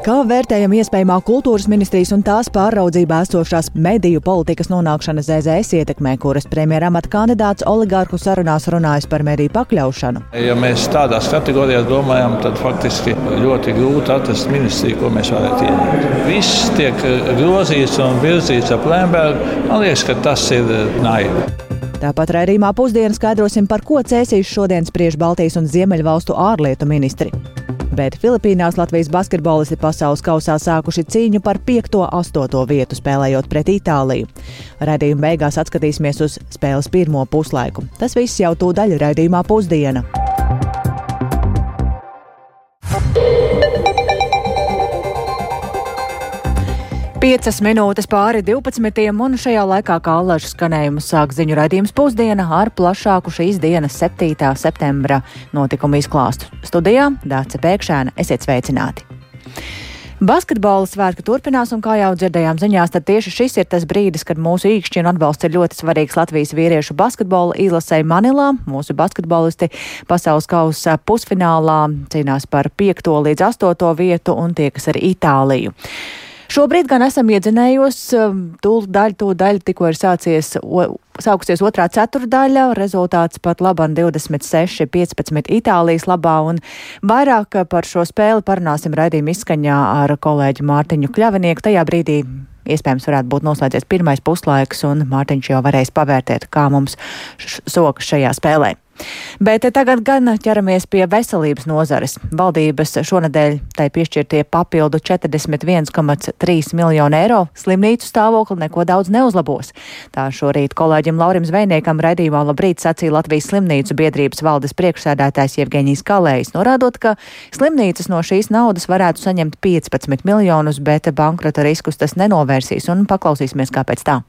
Kā vērtējam iespējamā kultūras ministrijas un tās pāraudzībā esošās mediju politikas nonākšana ZZS ietekmē, kuras premjeramata kandidāts oligārhu sarunās runājas par mediju pakļaušanu? Ja mēs tādās kategorijās domājam, tad faktiski ļoti grūti atrast ministriju, ko mēs varētu ieņemt. Viss tiek grozīts un virzīts ap Lembergu. Man liekas, ka tas ir naivi. Tāpat raidījumā pusdienas skaidrosim, par ko cēsīs šodien spriež Baltijas un Ziemeļvalstu ārlietu ministri bet Filipīnās Latvijas basketbolisti pasaules kausā sākuši cīņu par 5-8 vietu spēlējot pret Itāliju. Radījuma beigās atskatīsimies uz spēles pirmo puslaiku. Tas viss jau tūdaļ raidījumā pusdiena. Piecas minūtes pāri 12. un šajā laikā kā allažu skanējumu sāk ziņu raidījums pusdiena ar plašāku šīs dienas 7. septembra notikumu izklāstu. Studijā Dāce Pēkšēna, esiet sveicināti! Basketbola svētki turpinās, un kā jau dzirdējām ziņās, tad tieši šis ir tas brīdis, kad mūsu īkšķina atbalsts ir ļoti svarīgs Latvijas vīriešu basketbola izlasē Manilā. Mūsu basketbolisti pasaules kausa pusfinālā cīnās par 5. līdz 8. vietu un tiekas ar Itāliju. Šobrīd gan esam iedzinējos, um, tūlīt daļa, tūlīt daļa tikko ir sācies. O, Sākusies otrā ceturdaļa, rezultāts pat labam 26, 15 Itālijas labā, un vairāk par šo spēli parunāsim raidījuma izskaņā ar kolēģi Mārtiņu Kļavinieku. Tajā brīdī iespējams varētu būt noslēdzies pirmais puslaiks, un Mārtiņš jau varēs pavērtēt, kā mums sokas šajā spēlē. Bet tagad gan ķeramies pie veselības nozares. Valdības šonadēļ tai piešķirtie papildu 41,3 miljonu eiro slimnīcu stāvokli neko daudz neuzlabos. Tā šorīt kolēģim Laurim Zvejniekam raidījumā labrīt sacīja Latvijas slimnīcu biedrības valdes priekšsēdētājs Jevgeņijs Kalējs, norādot, ka slimnīcas no šīs naudas varētu saņemt 15 miljonus, bet bankrota riskus tas nenovērsīs un paklausīsimies, kāpēc tā.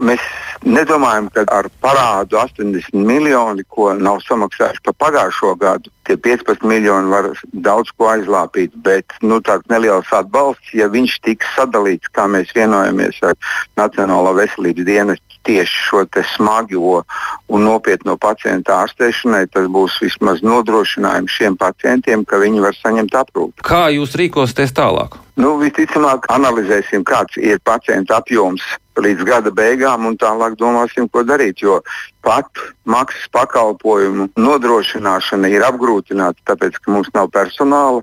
Mēs nedomājam, ka ar parādu 80 miljoni, ko nav samaksājuši par pagājušo gadu, tie 15 miljoni var daudz ko aizlāpīt. Bet nu, tāds neliels atbalsts, ja viņš tiks sadalīts, kā mēs vienojamies ar Nacionālo veselības dienestu, tieši šo smago un nopietno pacientu ārstēšanai, tas būs vismaz nodrošinājums šiem pacientiem, ka viņi var saņemt aprūpi. Kā jūs rīkosieties tālāk? Nu, visticamāk, analizēsim, kāds ir pacientu apjoms līdz gada beigām, un tālāk domāsim, ko darīt. Jo pat maksas pakalpojumu nodrošināšana ir apgrūtināta, tāpēc, ka mums nav personāla,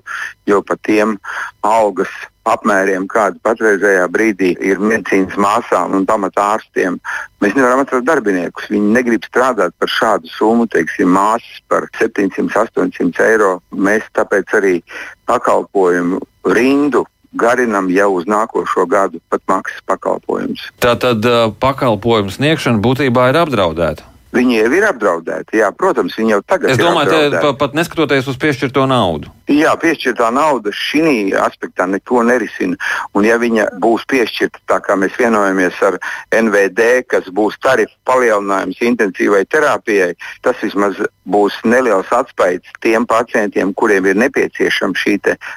jo pat tiem algas apmēriem, kādi patreizējā brīdī ir medicīnas māsām un pamatārstiem. Mēs nevaram atrast darbiniekus. Viņi negrib strādāt par šādu summu, teiksim, māsas par 700, 800 eiro. Mēs tāpēc arī pakalpojumu rindu garinam jau uz nākošo gadu pat maksas pakalpojumus. Tā tad uh, pakalpojumu sniegšana būtībā ir apdraudēta. Viņi jau ir apdraudēti. Jā, protams, viņi jau tagad es ir. Es domāju, pat neskatoties uz piešķirto naudu. Jā, piešķirtā nauda šī aspektā neko nerisina. Un, ja viņa būs piešķirta tā, kā mēs vienojamies ar NVD, kas būs tarifu palielinājums intensīvai terapijai, tas vismaz būs neliels atspējs tiem pacientiem, kuriem ir nepieciešama šī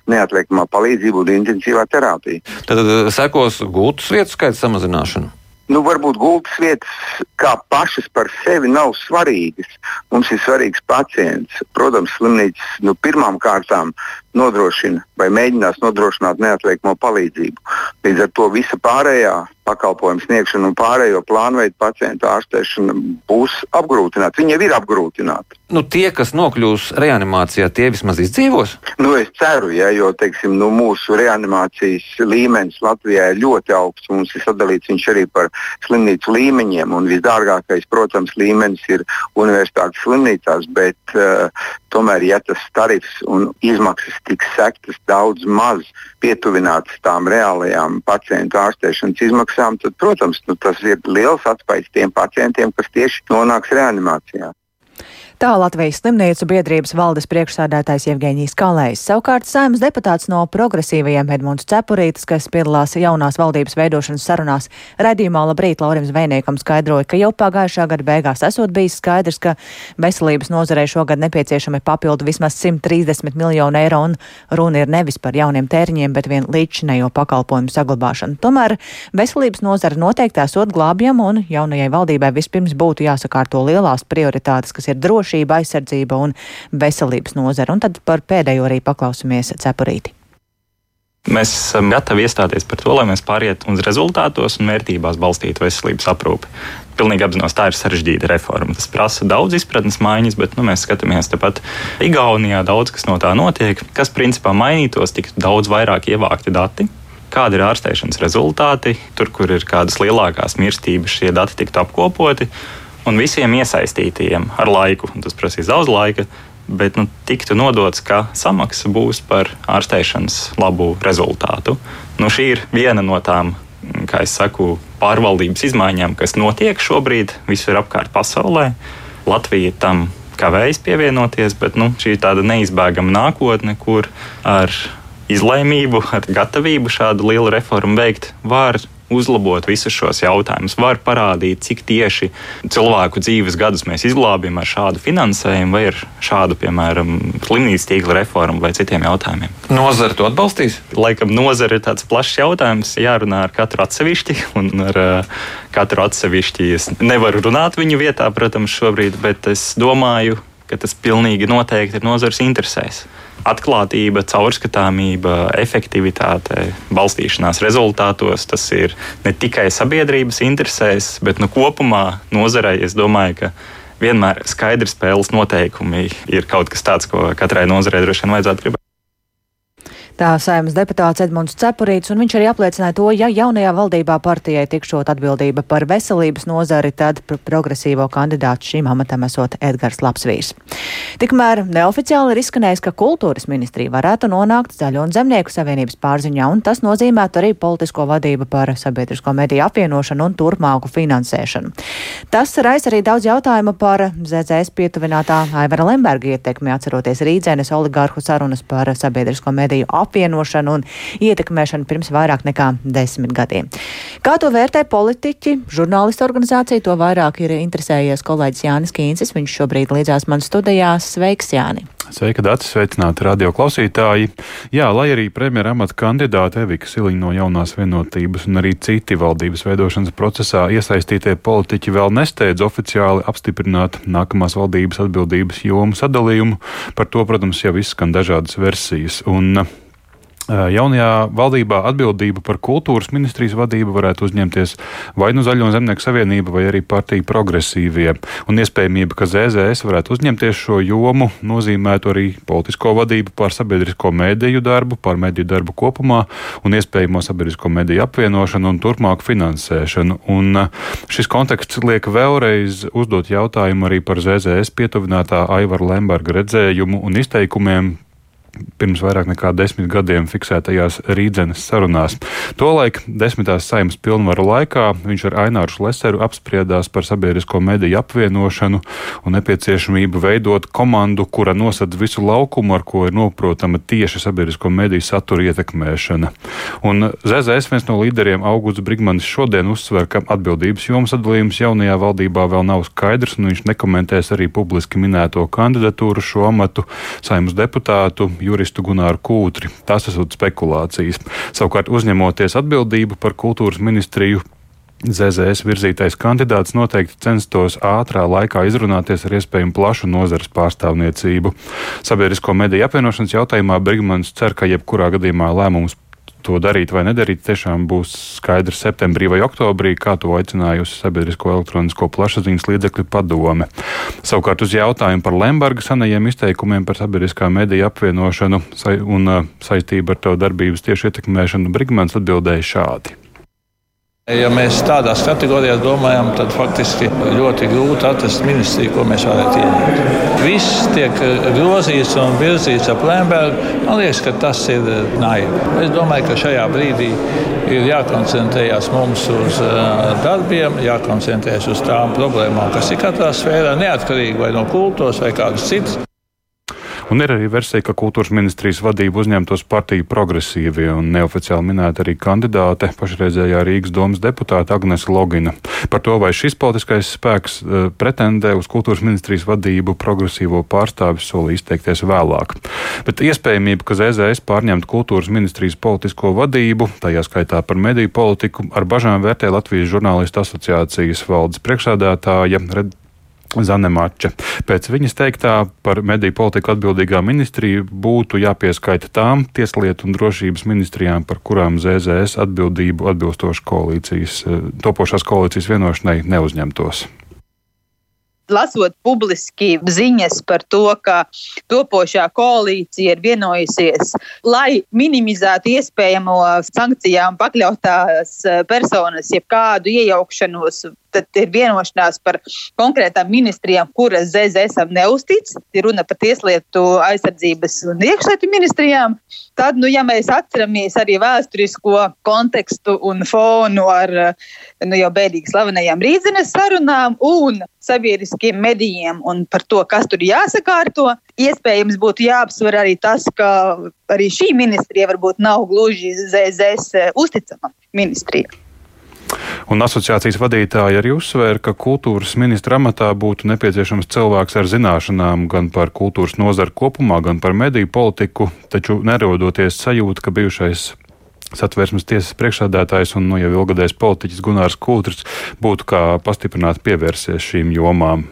neatliekamā palīdzība un intensīvā terapija. Tad sekos gultas vietu skaita samazināšana nu, varbūt gultas vietas kā pašas par sevi nav svarīgas. Mums ir svarīgs pacients. Protams, slimnīcas nu, pirmām kārtām nodrošina vai mēģinās nodrošināt neatliekamo palīdzību. Līdz ar to visa pārējā pakalpojumu sniegšana un pārējo plānveidu pacientu ārstēšana būs apgrūtināta. Viņa jau ir apgrūtināta. Nu, tie, kas nokļūs reanimācijā, tie vismaz izdzīvos? Nu, es ceru, ja, jo teiksim, nu, mūsu reanimācijas līmenis Latvijā ir ļoti augsts. Mums ir sadalīts viņš arī par slimnīcu līmeņiem. Visdārgākais, protams, līmenis ir universitātes slimnīcās, bet uh, tomēr, ja tas tarifs un izmaksas tiks sektas daudz maz pietuvinātas tām reālajām pacientu ārstēšanas izmaksām, izmaksām, tad, protams, nu, tas ir liels atspējs tiem pacientiem, kas tieši nonāks reanimācijā. Tā Latvijas slimnīcu biedrības valdes priekšsādātājs Jevgeņijs Kalējs. Savukārt saimnes deputāts no progresīvajiem Edmunds Cepurītis, kas piedalās jaunās valdības veidošanas sarunās, redzījumā labrīt Laurim Zvejniekam skaidroja, ka jau pagājušā gada beigās esot bijis skaidrs, ka veselības nozarei šogad nepieciešami papildu vismaz 130 miljonu eiro un runa ir nevis par jauniem tēriņiem, bet vien līdzinējo pakalpojumu saglabāšanu. Tomēr veselības nozara noteikti esot glābjama un jaunajai valdībai vispirms būtu jāsakārto lielās prioritātes, kas ir droši drošība, aizsardzība un veselības nozara. Un tad par pēdējo arī paklausamies cepurīti. Mēs esam gatavi iestāties par to, lai mēs pārietu uz rezultātos un vērtībās balstītu veselības aprūpi. Pilnīgi apzinos, tā ir sarežģīta reforma. Tas prasa daudz izpratnes maiņas, bet nu, mēs skatāmies tepat Igaunijā, daudz kas no tā notiek. Kas principā mainītos, tiktu daudz vairāk ievākti dati, kādi ir ārstēšanas rezultāti, tur, kur ir kādas lielākās mirstības, šie dati tiktu apkopoti. Un visiem iesaistītajiem ar laiku, tas prasīs daudz laika, bet nu, tiktu nodots, ka samaksa būs par ārstēšanas labu rezultātu. Nu, šī ir viena no tām, kā es saku, pārvaldības izmaiņām, kas notiek šobrīd visur apkārt pasaulē. Latvija tam kavējas pievienoties, bet nu, šī ir tāda neizbēgama nākotne, kur ar izlēmību, ar gatavību šādu lielu reformu veikt var uzlabot visus šos jautājumus, var parādīt, cik tieši cilvēku dzīves gadus mēs izglābjam ar šādu finansējumu, vai ar šādu, piemēram, slimnīcas tīkla reformu vai citiem jautājumiem. Nozara to atbalstīs? Laikam nozara ir tāds plašs jautājums, jārunā ar katru atsevišķi, un ar uh, katru atsevišķi es nevaru runāt viņu vietā, protams, šobrīd, bet es domāju, ka tas pilnīgi noteikti ir nozares interesēs atklātība, caurskatāmība, efektivitāte, balstīšanās rezultātos. Tas ir ne tikai sabiedrības interesēs, bet nu, kopumā nozarei es domāju, ka vienmēr skaidri spēles noteikumi ir kaut kas tāds, ko katrai nozarei droši vien vajadzētu gribēt. Tā saimnes deputāts Edmunds Cepurīts, un viņš arī apliecināja to, ja jaunajā valdībā partijai tikšot atbildība par veselības nozari, tad progresīvo kandidātu šīm amatam esot Edgars Lapsvīrs. Tikmēr neoficiāli ir izskanējis, ka kultūras ministrija varētu nonākt Zaļo un Zemnieku savienības pārziņā, un tas nozīmētu arī politisko vadību par sabiedrisko mediju apvienošanu un turpmāku finansēšanu. Tas raisa arī daudz jautājumu par ZZS pietuvinātā Aivara Lemberga ietekmi, atceroties Rīdzenes oligārhu sarunas par sabiedrisko mediju apvienošanu apvienošanu un ietekmēšanu pirms vairāk nekā desmit gadiem. Kā to vērtē politiķi, žurnālistu organizācija, to vairāk ir interesējies kolēģis Jānis Kīncis. Viņš šobrīd līdzās man studijās. Sveiks, Jāni! Sveika, Dārts, sveicināti radio klausītāji. Jā, lai arī premjera amata kandidāte Evika Siliņa no jaunās vienotības un arī citi valdības veidošanas procesā iesaistītie politiķi vēl nesteidz oficiāli apstiprināt nākamās valdības atbildības jomu sadalījumu, par to, protams, jau izskan dažādas versijas. Un, Jaunajā valdībā atbildību par kultūras ministrijas vadību varētu uzņemties vai nu Zaļo zemnieku savienība, vai arī partija progresīvie. Un iespējamība, ka ZZS varētu uzņemties šo jomu, nozīmētu arī politisko vadību pār sabiedrisko mēdīju darbu, pār mediju darbu kopumā un iespējamo sabiedrisko mediju apvienošanu un turpmāku finansēšanu. Un šis konteksts liek vēlreiz uzdot jautājumu arī par ZZS pietuvinātā Aivara Lemberga redzējumu un izteikumiem pirms vairāk nekā desmit gadiem fiksētajās rīdzenes sarunās. Tolaik desmitās saimnes pilnvaru laikā viņš ar Aināru Šleseru apspriedās par sabiedrisko mediju apvienošanu un nepieciešamību veidot komandu, kura nosedz visu laukumu, ar ko ir noprotama tieši sabiedrisko mediju satura ietekmēšana. Un ZZS viens no līderiem Augusts Brigmanis šodien uzsver, ka atbildības jomas sadalījums jaunajā valdībā vēl nav skaidrs, un viņš nekomentēs arī publiski minēto kandidatūru šo amatu saimnes deputātu juristu Gunāru Kūtri. Tas esot spekulācijas. Savukārt uzņemoties atbildību par kultūras ministriju. ZZS virzītais kandidāts noteikti censtos ātrā laikā izrunāties ar iespējamu plašu nozares pārstāvniecību. Sabiedrisko mediju apvienošanas jautājumā Brigmans cer, ka jebkurā gadījumā lēmums to darīt vai nedarīt, tiešām būs skaidrs septembrī vai oktobrī, kā to aicinājusi Sabiedrisko elektronisko plašsaziņas līdzekļu padome. Savukārt uz jautājumu par Lemberga senajiem izteikumiem par sabiedriskā mediju apvienošanu un uh, saistību ar to darbības tieši ietekmēšanu Brigmans atbildēja šādi. Ja mēs tādās kategorijās domājam, tad faktiski ļoti grūti atrast ministriju, ko mēs varētu ieņemt. Viss tiek grozīts un virzīts ap Lembergu. Man liekas, ka tas ir naivi. Es domāju, ka šajā brīdī ir jākoncentrējas mums uz darbiem, jākoncentrējas uz tām problēmām, kas ir katrā sfērā, neatkarīgi vai no kultūras vai kādas citas. Un ir arī versija, ka kultūras ministrijas vadību uzņemtos partiju progresīvie un neoficiāli minēta arī kandidāte pašreizējā Rīgas domas deputāte Agnese Logina. Par to, vai šis politiskais spēks uh, pretendē uz kultūras ministrijas vadību, progresīvo pārstāvis solīja izteikties vēlāk. Bet iespējamība, ka ZZS pārņemtu kultūras ministrijas politisko vadību, tajā skaitā par mediju politiku, ar bažām vērtē Latvijas žurnālistu asociācijas valdes priekšsādātāja Zanemača. Pēc viņas teiktā par mediju politiku atbildīgā ministrija būtu jāpieskaita tām tieslietu un drošības ministrijām, par kurām ZZS atbildību atbilstoši koalīcijas, eh, topošās koalīcijas vienošanai neuzņemtos lasot publiski ziņas par to, ka topošā koalīcija ir vienojusies, lai minimizētu iespējamo sankcijām pakļautās eh, personas, jebkādu iejaukšanos tad ir vienošanās par konkrētām ministrijām, kuras ZZSam neuztic. Ir runa par tieslietu aizsardzības un iekšlietu ministrijām. Tad, nu, ja mēs atceramies arī vēsturisko kontekstu un fonu ar nu, jau bēdīgi slavenajām rīzines sarunām un sabiedriskiem medijiem un par to, kas tur jāsakārto, iespējams būtu jāapsver arī tas, ka arī šī ministrija varbūt nav gluži ZZS uzticama ministrija. Un asociācijas vadītāji arī uzsvēra, ka kultūras ministra amatā būtu nepieciešams cilvēks ar zināšanām gan par kultūras nozaru kopumā, gan par mediju politiku, taču nerodoties sajūta, ka bijušais satversmes tiesas priekšsādātājs un nu, jau ilgadējs politiķis Gunārs Kultris būtu kā pastiprināti pievērsies šīm jomām.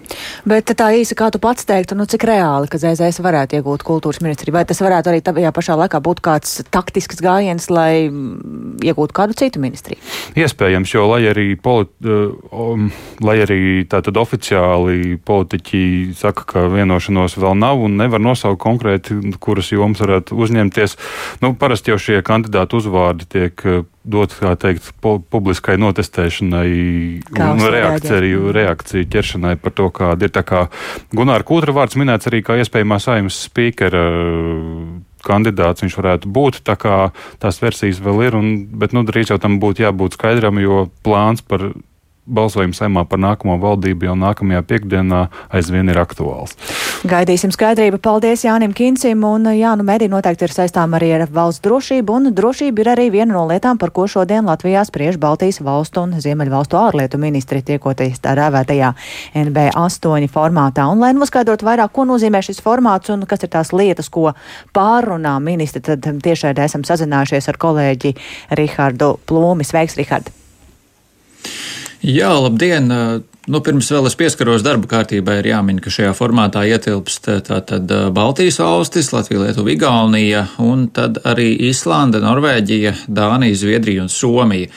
Bet tā īsi, kā tu pats teiktu, nu, cik reāli, ka ZZS varētu iegūt kultūras ministriju, vai tas varētu arī tajā pašā laikā būt kāds taktisks gājiens, lai mm, iegūtu kādu citu ministriju? Iespējams, jo lai arī, politi, um, lai arī tātad oficiāli politiķi saka, ka vienošanos vēl nav un nevar nosaukt konkrēti, kuras jomas varētu uzņemties, nu, parasti jau šie kandidāti uzvārdi vārdi tiek eh, dot, kā teikt, publiskai notestēšanai kā un reakciju, reakciju ķeršanai par to, kāda ir. Tā kā Gunāra Kūtra vārds minēts arī kā iespējamā saimnes spīkera eh, kandidāts viņš varētu būt. Tā kā tās versijas vēl ir, un, bet nu, drīz jau tam būtu jābūt skaidram, jo plāns par balsojums saimā par nākamo valdību jau nākamajā piekdienā aizvien ir aktuāls. Gaidīsim skaidrību. Paldies Jānim Kincim. Un, jā, nu, mediji noteikti ir saistām arī ar valsts drošību, un drošība ir arī viena no lietām, par ko šodien Latvijā spriež Baltijas valstu un Ziemeļvalstu ārlietu ministri tiekoties tā rēvētajā NB8 formātā. Un, lai noskaidrotu vairāk, ko nozīmē šis formāts un kas ir tās lietas, ko pārunā ministri, tad tiešai esam sazinājušies ar kolēģi Rihardu Plūmi. Sveiks, Rihard! Jā, labdien! Nu, pirms vēl es pieskaros darba kārtībai, ir jāmin, ka šajā formātā ietilpst tātad Baltijas valstis, Latvija, Lietuva, Igaunija un tad arī Islanda, Norvēģija, Dānija, Zviedrija un Somija.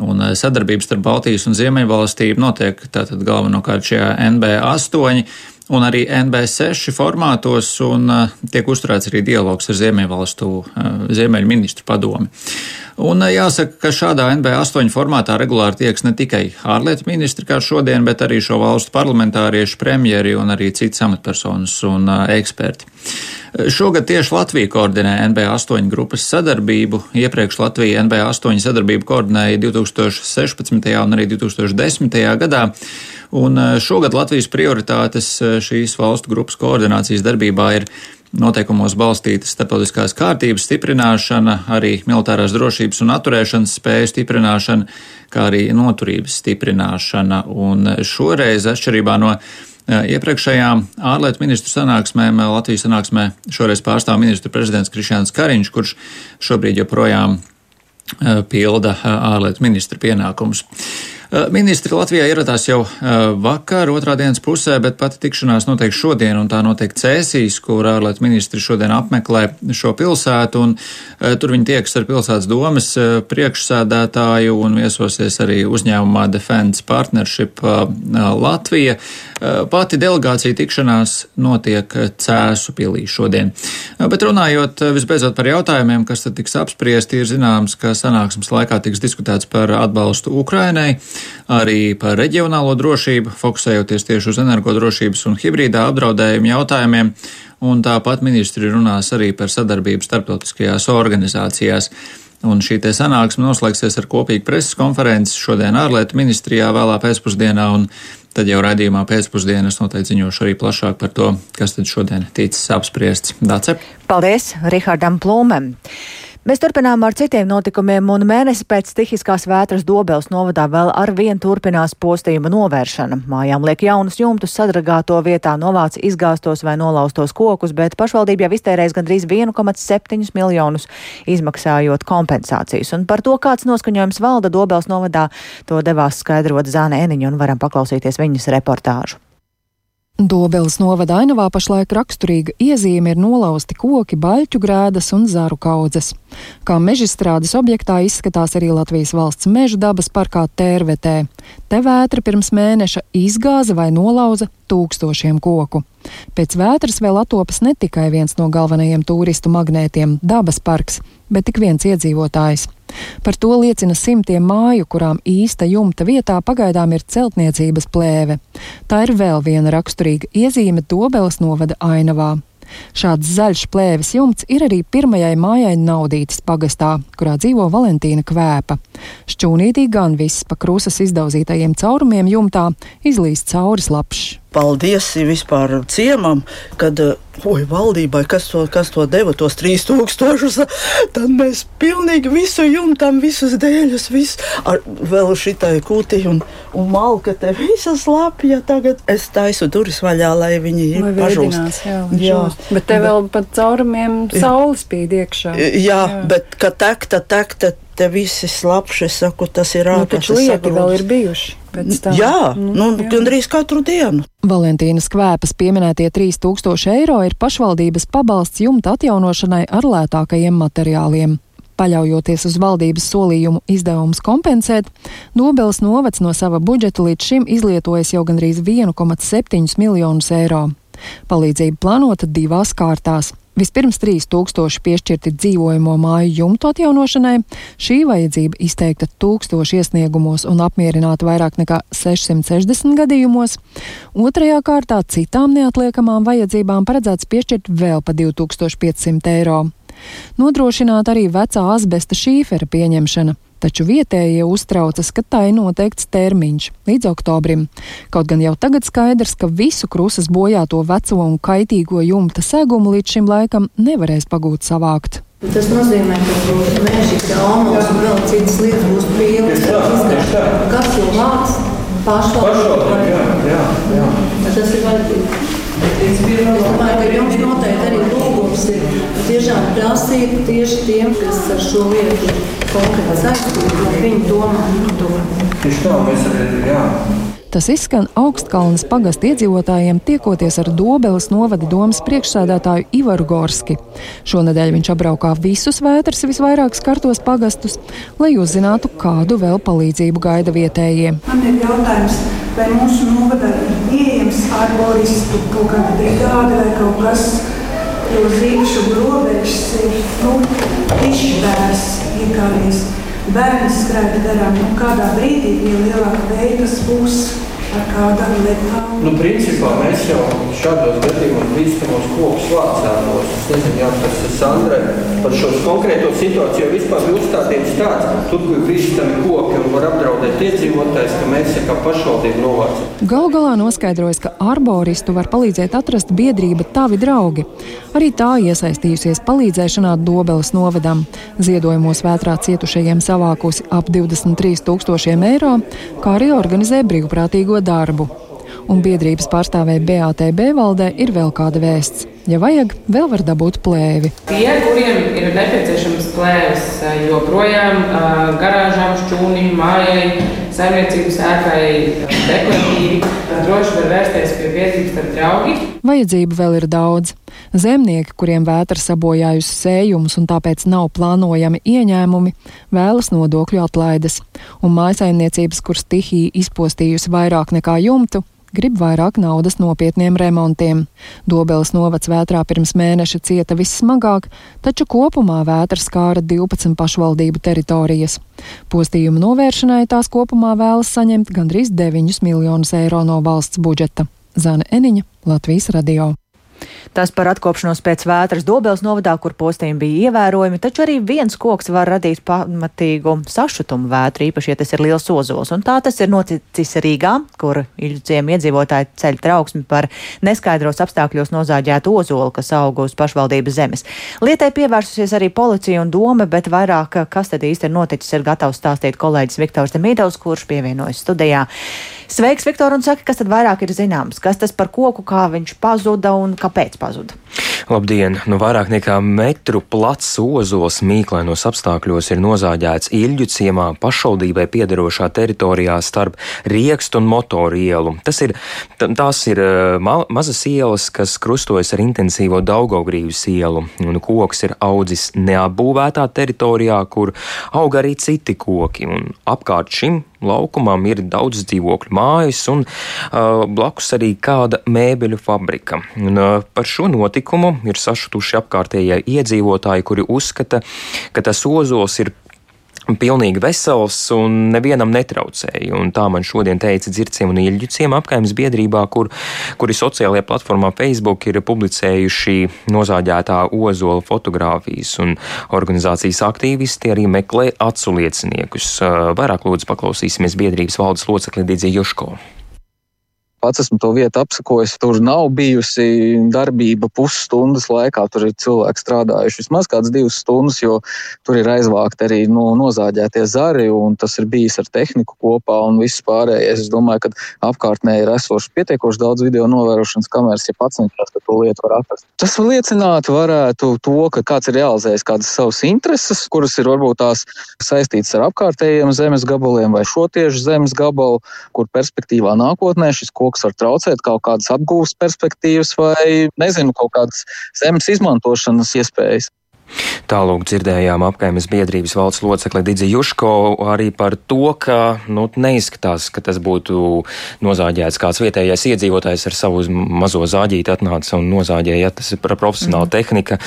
Un sadarbības starp Baltijas un Ziemeļvalstīm notiek tātad galvenokārt šajā NB8 un arī NB6 formātos, un tiek uzturēts arī dialogs ar Ziemeļvalstu, Ziemeļu ministru padomi. Un jāsaka, ka šādā NB8 formātā regulāri tieks ne tikai ārlietu ministri kā šodien, bet arī šo valstu parlamentārieši, premjeri un arī citas amatpersonas un eksperti. Šogad tieši Latvija koordinē NB8 grupas sadarbību. Iepriekš Latvija NB8 sadarbību koordinēja 2016. un arī 2010. gadā. Un šogad Latvijas prioritātes šīs valstu grupas koordinācijas darbībā ir noteikumos balstītas starptautiskās kārtības stiprināšana, arī militārās drošības un atturēšanas spēju stiprināšana, kā arī noturības stiprināšana. Un šoreiz, atšķirībā no iepriekšējām ārlietu ministru sanāksmēm, Latvijas sanāksmē šoreiz pārstāv ministru prezidents Krišjāns Kariņš, kurš šobrīd joprojām pilda ārlietu ministra pienākumus. Ministri Latvijā ieradās jau vakar, otrā dienas pusē, bet pati tikšanās notiek šodien, un tā notiek Cēsīs, kur ārlietu ministri šodien apmeklē šo pilsētu, un tur viņi tieks ar pilsētas domas priekšsēdētāju un viesosies arī uzņēmumā Defense Partnership Latvija. Pati delegācija tikšanās notiek Cēsu pilī šodien. Bet runājot visbeidzot par jautājumiem, kas tad tiks apspriesti, ir zināms, ka sanāksmes laikā tiks diskutēts par atbalstu Ukrainai arī par reģionālo drošību, fokusējoties tieši uz energodrošības un hibrīdā apdraudējumu jautājumiem, un tāpat ministri runās arī par sadarbību starptautiskajās organizācijās. Un šī sanāksme noslēgsies ar kopīgu preses konferenci šodien ārlietu ministrijā vēlā pēcpusdienā, un tad jau raidījumā pēcpusdienas noteikti ziņošu arī plašāk par to, kas tad šodien ticis apspriests. Dace. Paldies Rihardam Plūmēm! Mēs turpinām ar citiem notikumiem, un mēnesi pēc stihiskās vētras Dobels novadā vēl ar vien turpinās postījuma novēršana. Mājām liek jaunus jumtus sadragāto vietā, novāc izgāstos vai nolaustos kokus, bet pašvaldība jau iztērēs gandrīz 1,7 miljonus izmaksājot kompensācijas. Un par to, kāds noskaņojums valda Dobels novadā, to devās skaidrot Zāne Eniņa, un varam paklausīties viņas reportāžu. Dobeles novada ainavā pašlaik raksturīga iezīme ir nolauzti koki, baļķu grēdas un zaru kaudzes. Kā mežstrādes objektā izskatās arī Latvijas valsts meža dabas parkā Tērvetē. Te vētra pirms mēneša izgāza vai nolauza tūkstošiem koku. Pēc vētras vēl atopas ne tikai viens no galvenajiem turistu magnētiem - dabas parks, bet tik viens iedzīvotājs. Par to liecina simtiem māju, kurām īsta jumta vietā pagaidām ir celtniecības plēve. Tā ir vēl viena raksturīga iezīme Dobeles novada ainavā. Šāds zaļš plēves jumts ir arī pirmajai mājai Naudītas pagastā, kurā dzīvo Valentīna Kvēpa. Šķūnītī gan viss pa krusas izdauzītajiem caurumiem jumtā izlīst cauri slapšs paldies vispār ciemam, kad oi, valdībai, kas to, kas to deva, tos 3000. Tad mēs pilnīgi visu jumtam, visus dēļus, visu ar vēl šitai kūti un, un malka te visas lapja. Tagad es taisu durvis vaļā, lai viņi pažūst. Jā, jā. Bet te vēl pat caurumiem saules spīd iekšā. Jā, jā. bet kad tekta, tekta, te visi slapši, saku, tas ir ārkārtīgi. Nu, taču lieki vēl ir bijuši. Jā, nu, nu, gandrīz katru dienu. Valentīnas kvēpas pieminētie 3000 eiro ir pašvaldības pabalsts jumta atjaunošanai ar lētākajiem materiāliem. Paļaujoties uz valdības solījumu izdevumus kompensēt, Nobeles novads no sava budžeta līdz šim izlietojis jau gandrīz 1,7 miljonus eiro. Palīdzība plānota divās kārtās. Vispirms 3000 piešķirti dzīvojamo māju jumtu atjaunošanai, šī vajadzība izteikta tūkstoši iesniegumos un apmierināta vairāk nekā 660 gadījumos. Otrajā kārtā citām neatliekamām vajadzībām paredzēts piešķirt vēl pa 2500 eiro. Nodrošināt arī vecā asbesta šīfera pieņemšana taču vietējie uztraucas, ka tai noteikts termiņš līdz oktobrim. Kaut gan jau tagad skaidrs, ka visu krusas bojāto veco un kaitīgo jumta segumu līdz šim laikam nevarēs pagūt savākt. Tas nozīmē, ka meža traumas un vēl citas lietas būs pilnas. Kas to vāks? Pašvaldība. Jā, jā, jā. Tas ir vajadzīgs. Es domāju, ka jums noteikti arī lūgums ir tiešām prasīt tieši tiem, kas ar šo lietu konkrēti saistīti, lai viņi domā par to. Tieši tā, mēs arī, jā. Tas izskan augstkalnas pagastu iedzīvotājiem, tiekoties ar Dobeles novada domas priekšsēdētāju Ivaru Gorski. Šonadēļ viņš apbraukā visus vētras visvairāk skartos pagastus, lai uzzinātu, kādu vēl palīdzību gaida vietējie. Man ir jautājums, vai mūsu novadā ir pieejams arboristu kaut kāda brigāde vai kaut kas, jo zīmšu robežas ir nu, izšķērts iekāries. Bērni skraida garām, nu, kādā brīdī, ja lielāka veikas būs ar kādām lietām. Nu, principā mēs jau šādos gadījumos bīstamos kokus vācānos. Es nezinu, jā, tas ir Sandrai par šo konkrēto situāciju, jo vispār bija uzstādījums tāds, tur, kur bīstami koki un var apdraudēt iedzīvotājs, ka mēs kā pašvaldību novācam. Gal galā noskaidrojas, ka arboristu var palīdzēt atrast biedrība Tavi draugi. Arī tā iesaistījusies palīdzēšanā Dobeles novadam. Ziedojumos vētrā cietušajiem savākusi ap 23 tūkstošiem eiro, kā arī organizē brīvprātīgo darbu. Un biedrības pārstāvēja BATB valdē ir vēl kāda vēsts. Ja vajag, vēl var dabūt plēvi. Tie, kuriem ir nepieciešams plēvis, joprojām garāžām, šķūnim, mājai, saimniecības ēkai, dekoratīvi, droši var vērsties pie biedrības ar draugi. Vajadzību vēl ir daudz. Zemnieki, kuriem vētra sabojājusi sējumus un tāpēc nav plānojami ieņēmumi, vēlas nodokļu atlaides, un mājasaimniecības, kur stihija izpostījusi vairāk nekā jumtu, grib vairāk naudas nopietniem remontiem. Dobeles novads vētrā pirms mēneša cieta vissmagāk, taču kopumā vētras skāra 12 pašvaldību teritorijas. Postījumu novēršanai tās kopumā vēlas saņemt gandrīz 9 miljonus eiro no valsts budžeta. Zana Eniņa, Latvijas radio. Tas par atkopšanos pēc vētras Dobels novadā, kur postījumi bija ievērojami, taču arī viens koks var radīt pamatīgu sašutumu vētru, īpaši, ja tas ir liels ozols. Un tā tas ir noticis Rīgā, kur ilgciem iedzīvotāji ceļ trauksmi par neskaidros apstākļos nozāģētu ozolu, kas aug uz pašvaldības zemes. Lietai pievērsusies arī policija un doma, bet vairāk, kas tad īsti ir noticis, ir gatavs stāstīt kolēģis Viktors Demīdovs, kurš pievienojas studijā. Sveiks, Viktor, un saka, kas tad vairāk ir zināms? Kas tas par koku, kā viņš pazuda un kāpēc pazuda? Labdien! Nu, vairāk nekā metru plats ozols mīklainos apstākļos ir nozāģēts Ilģu ciemā pašvaldībai piederošā teritorijā starp Riekstu un Motoru ielu. Tas ir, tās ir ma mazas ielas, kas krustojas ar intensīvo Daugaugrīvas ielu, un koks ir audzis neapbūvētā teritorijā, kur aug arī citi koki, un apkārt šim laukumam ir daudz dzīvokļu mājas un uh, blakus arī kāda mēbeļu fabrika. Un, uh, par šo notikumu ir sašutuši apkārtējie iedzīvotāji, kuri uzskata, ka tas ozols ir pilnīgi vesels un nevienam netraucēja. Un tā man šodien teica Dzirciem un Ilģiciem apkaimes biedrībā, kur, kuri sociālajā platformā Facebook ir publicējuši nozāģētā ozola fotogrāfijas, un organizācijas aktīvisti arī meklē acu lieciniekus. Vairāk lūdzu paklausīsimies biedrības valdes locekli Dīdzi Juško pats esmu to vietu apsakojis. Tur nav bijusi darbība pusstundas laikā. Tur ir cilvēki strādājuši vismaz kādas divas stundas, jo tur ir aizvākti arī nu, nozāģētie zari, un tas ir bijis ar tehniku kopā un viss pārējais. Es domāju, ka apkārtnē ir esoši pietiekoši daudz video novērošanas kameras, ja pats cenšas to lietu var atrast. Tas liecinātu varētu to, ka kāds ir realizējis kādas savas intereses, kuras ir varbūt tās saistītas ar apkārtējiem zemes gabaliem vai šo tieši zemes gabalu, kur perspektīvā nākotnē šis koks koks var traucēt kaut kādas apgūves perspektīvas vai, nezinu, kaut kādas zemes izmantošanas iespējas. Tālūk dzirdējām apkaimes biedrības valsts locekli Didzi Juško arī par to, ka nu, neizskatās, ka tas būtu nozāģēts kāds vietējais iedzīvotājs ar savu mazo zāģīti atnāca un nozāģēja, ja tas ir profesionāla mm. tehnika.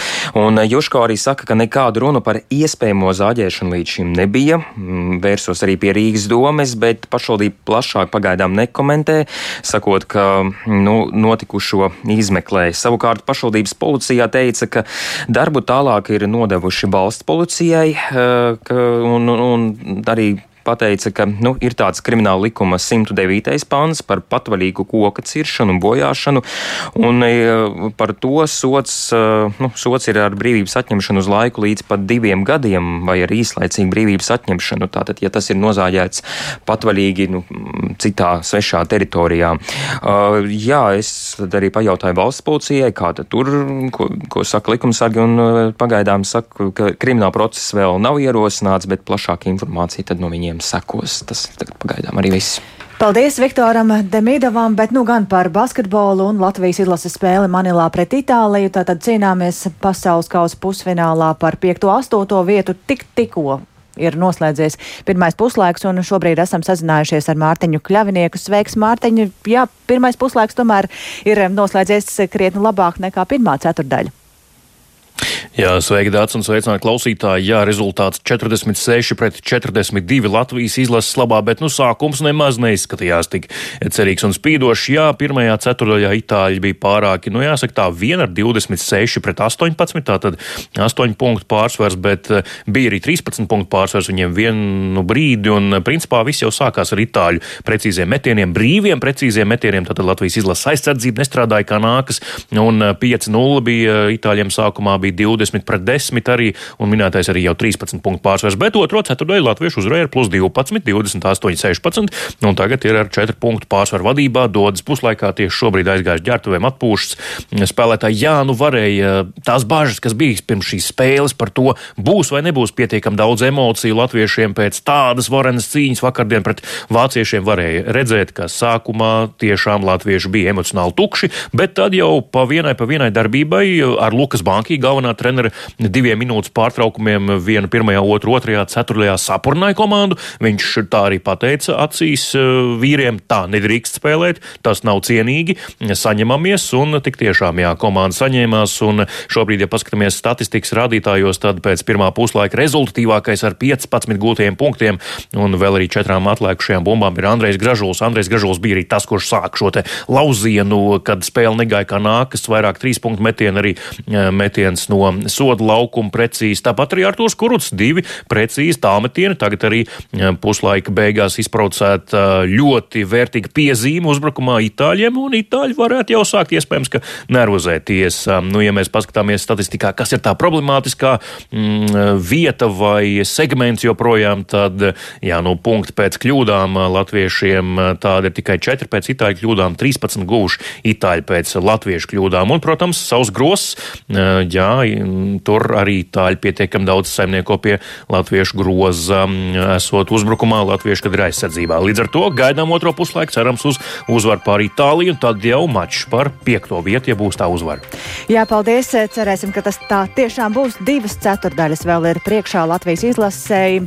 Un eh, Juško arī saka, ka nekādu runu par iespējamo zāģēšanu līdz šim nebija. Mm, vērsos arī pie Rīgas domes, bet pašvaldība plašāk pagaidām nekomentē, sakot, ka nu, notikušo izmeklē. Savukārt pašvaldības policijā teica, ka darbu tālāk ir nodevuši valsts policijai eh, un, un arī pateica, ka nu, ir tāds krimināla likuma 109. pāns par patvaļīgu koka ciršanu un bojāšanu, un e, par to sots, e, nu, sots ir ar brīvības atņemšanu uz laiku līdz pat diviem gadiem vai ar īslaicīgu brīvības atņemšanu. Tātad, ja tas ir nozāģēts patvaļīgi nu, citā svešā teritorijā. Uh, jā, es arī pajautāju valsts policijai, kā tur, ko, ko saka likumsargi, un pagaidām saka, ka krimināla process vēl nav ierosināts, bet plašāka informācija tad no viņiem viņiem sekos. Tas ir pagaidām arī viss. Paldies Viktoram Demīdovam, bet nu gan par basketbolu un Latvijas izlases spēli Manilā pret Itāliju. Tātad cīnāmies pasaules kausa pusfinālā par 5.8. vietu tik tikko. Ir noslēdzies pirmais puslaiks, un šobrīd esam sazinājušies ar Mārtiņu Kļavinieku. Sveiks, Mārtiņu! Jā, pirmais puslaiks tomēr ir noslēdzies krietni labāk nekā pirmā ceturdaļa. Jā, sveiki, Dārts, un sveicināti klausītāji. Jā, rezultāts 46 pret 42 Latvijas izlases labā, bet nu sākums nemaz neizskatījās tik cerīgs un spīdošs. Jā, pirmajā ceturdaļā Itāļi bija pārāki, nu jāsaka tā, viena ar 26 pret 18, tātad 8 punktu pārsvars, bet eh, bija arī 13 punktu pārsvars viņiem vienu brīdi, un eh, principā viss jau sākās ar Itāļu precīziem metieniem, brīviem precīziem metieniem, tātad Latvijas izlases aizsardzība nestrādāja kā nākas, un 5-0 eh, bija Itāļiem sākumā bija 20 pret 10 arī, un minētais arī jau 13 punktu pārsvars, bet otro ceturdaļu latviešu uzvarēja ar plus 12, 28, 16, un tagad ir ar 4 punktu pārsvaru vadībā, dodas puslaikā tieši šobrīd aizgājuši ģērbtuvēm atpūšas. Spēlētāji, jā, nu varēja tās bažas, kas bija pirms šīs spēles par to, būs vai nebūs pietiekami daudz emociju latviešiem pēc tādas varenas cīņas vakardien pret vāciešiem varēja redzēt, ka sākumā tiešām latvieši bija emocionāli tukši, bet tad jau pa vienai, pa vienai darbībai ar Lukas Bankī galvenā trenera diviem minūtes pārtraukumiem, vienu pirmajā, otru otrajā, ceturtajā sapurnāja komandu. Viņš tā arī pateica acīs e, vīriem, tā nedrīkst spēlēt, tas nav cienīgi, saņemamies, un tik tiešām, jā, komanda saņēmās, un šobrīd, ja paskatāmies statistikas rādītājos, tad pēc pirmā puslaika rezultatīvākais ar 15 gūtajiem punktiem, un vēl arī četrām atlikušajām bumbām ir Andrejs Gražuls. Andrejs Gražuls bija arī tas, kurš sāk šo lauzienu, kad spēle negāja kā nākas, vairāk trīs punktu metienu, arī e, metiens no no soda laukuma precīzi. Tāpat arī Artūrs Kuruts divi precīzi tālmetieni. Tagad arī puslaika beigās izpraucēta ļoti vērtīga piezīme uzbrukumā Itāļiem, un Itāļi varētu jau sākt iespējams, ka nervozēties. Nu, ja mēs paskatāmies statistikā, kas ir tā problemātiskā mm, vieta vai segments joprojām, tad, jā, nu, punkti pēc kļūdām latviešiem tāda ir tikai 4 pēc itāļu kļūdām, 13 guvuši itāļi pēc latviešu kļūdām. Un, protams, savs gross, jā, tur arī itāļi pietiekam daudz saimnieko pie latviešu groza, esot uzbrukumā latviešu, kad ir aizsardzībā. Līdz ar to gaidām otro puslaiku, cerams uz uzvaru pār Itāliju, un tad jau mačs par piekto vietu, ja būs tā uzvara. Jā, paldies. Cerēsim, ka tas tā tiešām būs. Divas ceturdaļas vēl ir priekšā Latvijas izlasēji.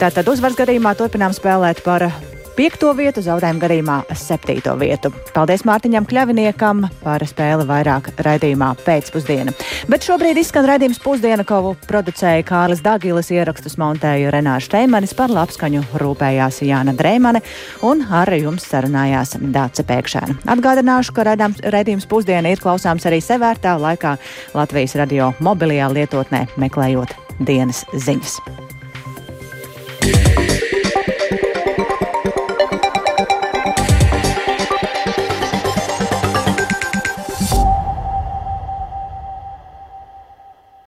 Tātad uzvaras gadījumā turpinām spēlēt par piekto vietu, zaudējuma gadījumā septīto vietu. Paldies Mārtiņam Kļaviniekam par spēli vairāk raidījumā pēcpusdiena. Bet šobrīd izskan raidījums pusdiena, ko producēja Kārlis Dagilis, ierakstus montēja Renāša Teimanis, par labskaņu rūpējās Jāna Dreimane un ar jums sarunājās Dāce Pēkšēna. Atgādināšu, ka raidījums pusdiena ir klausāms arī sevērtā laikā Latvijas radio mobilajā lietotnē meklējot dienas ziņas. Yeah.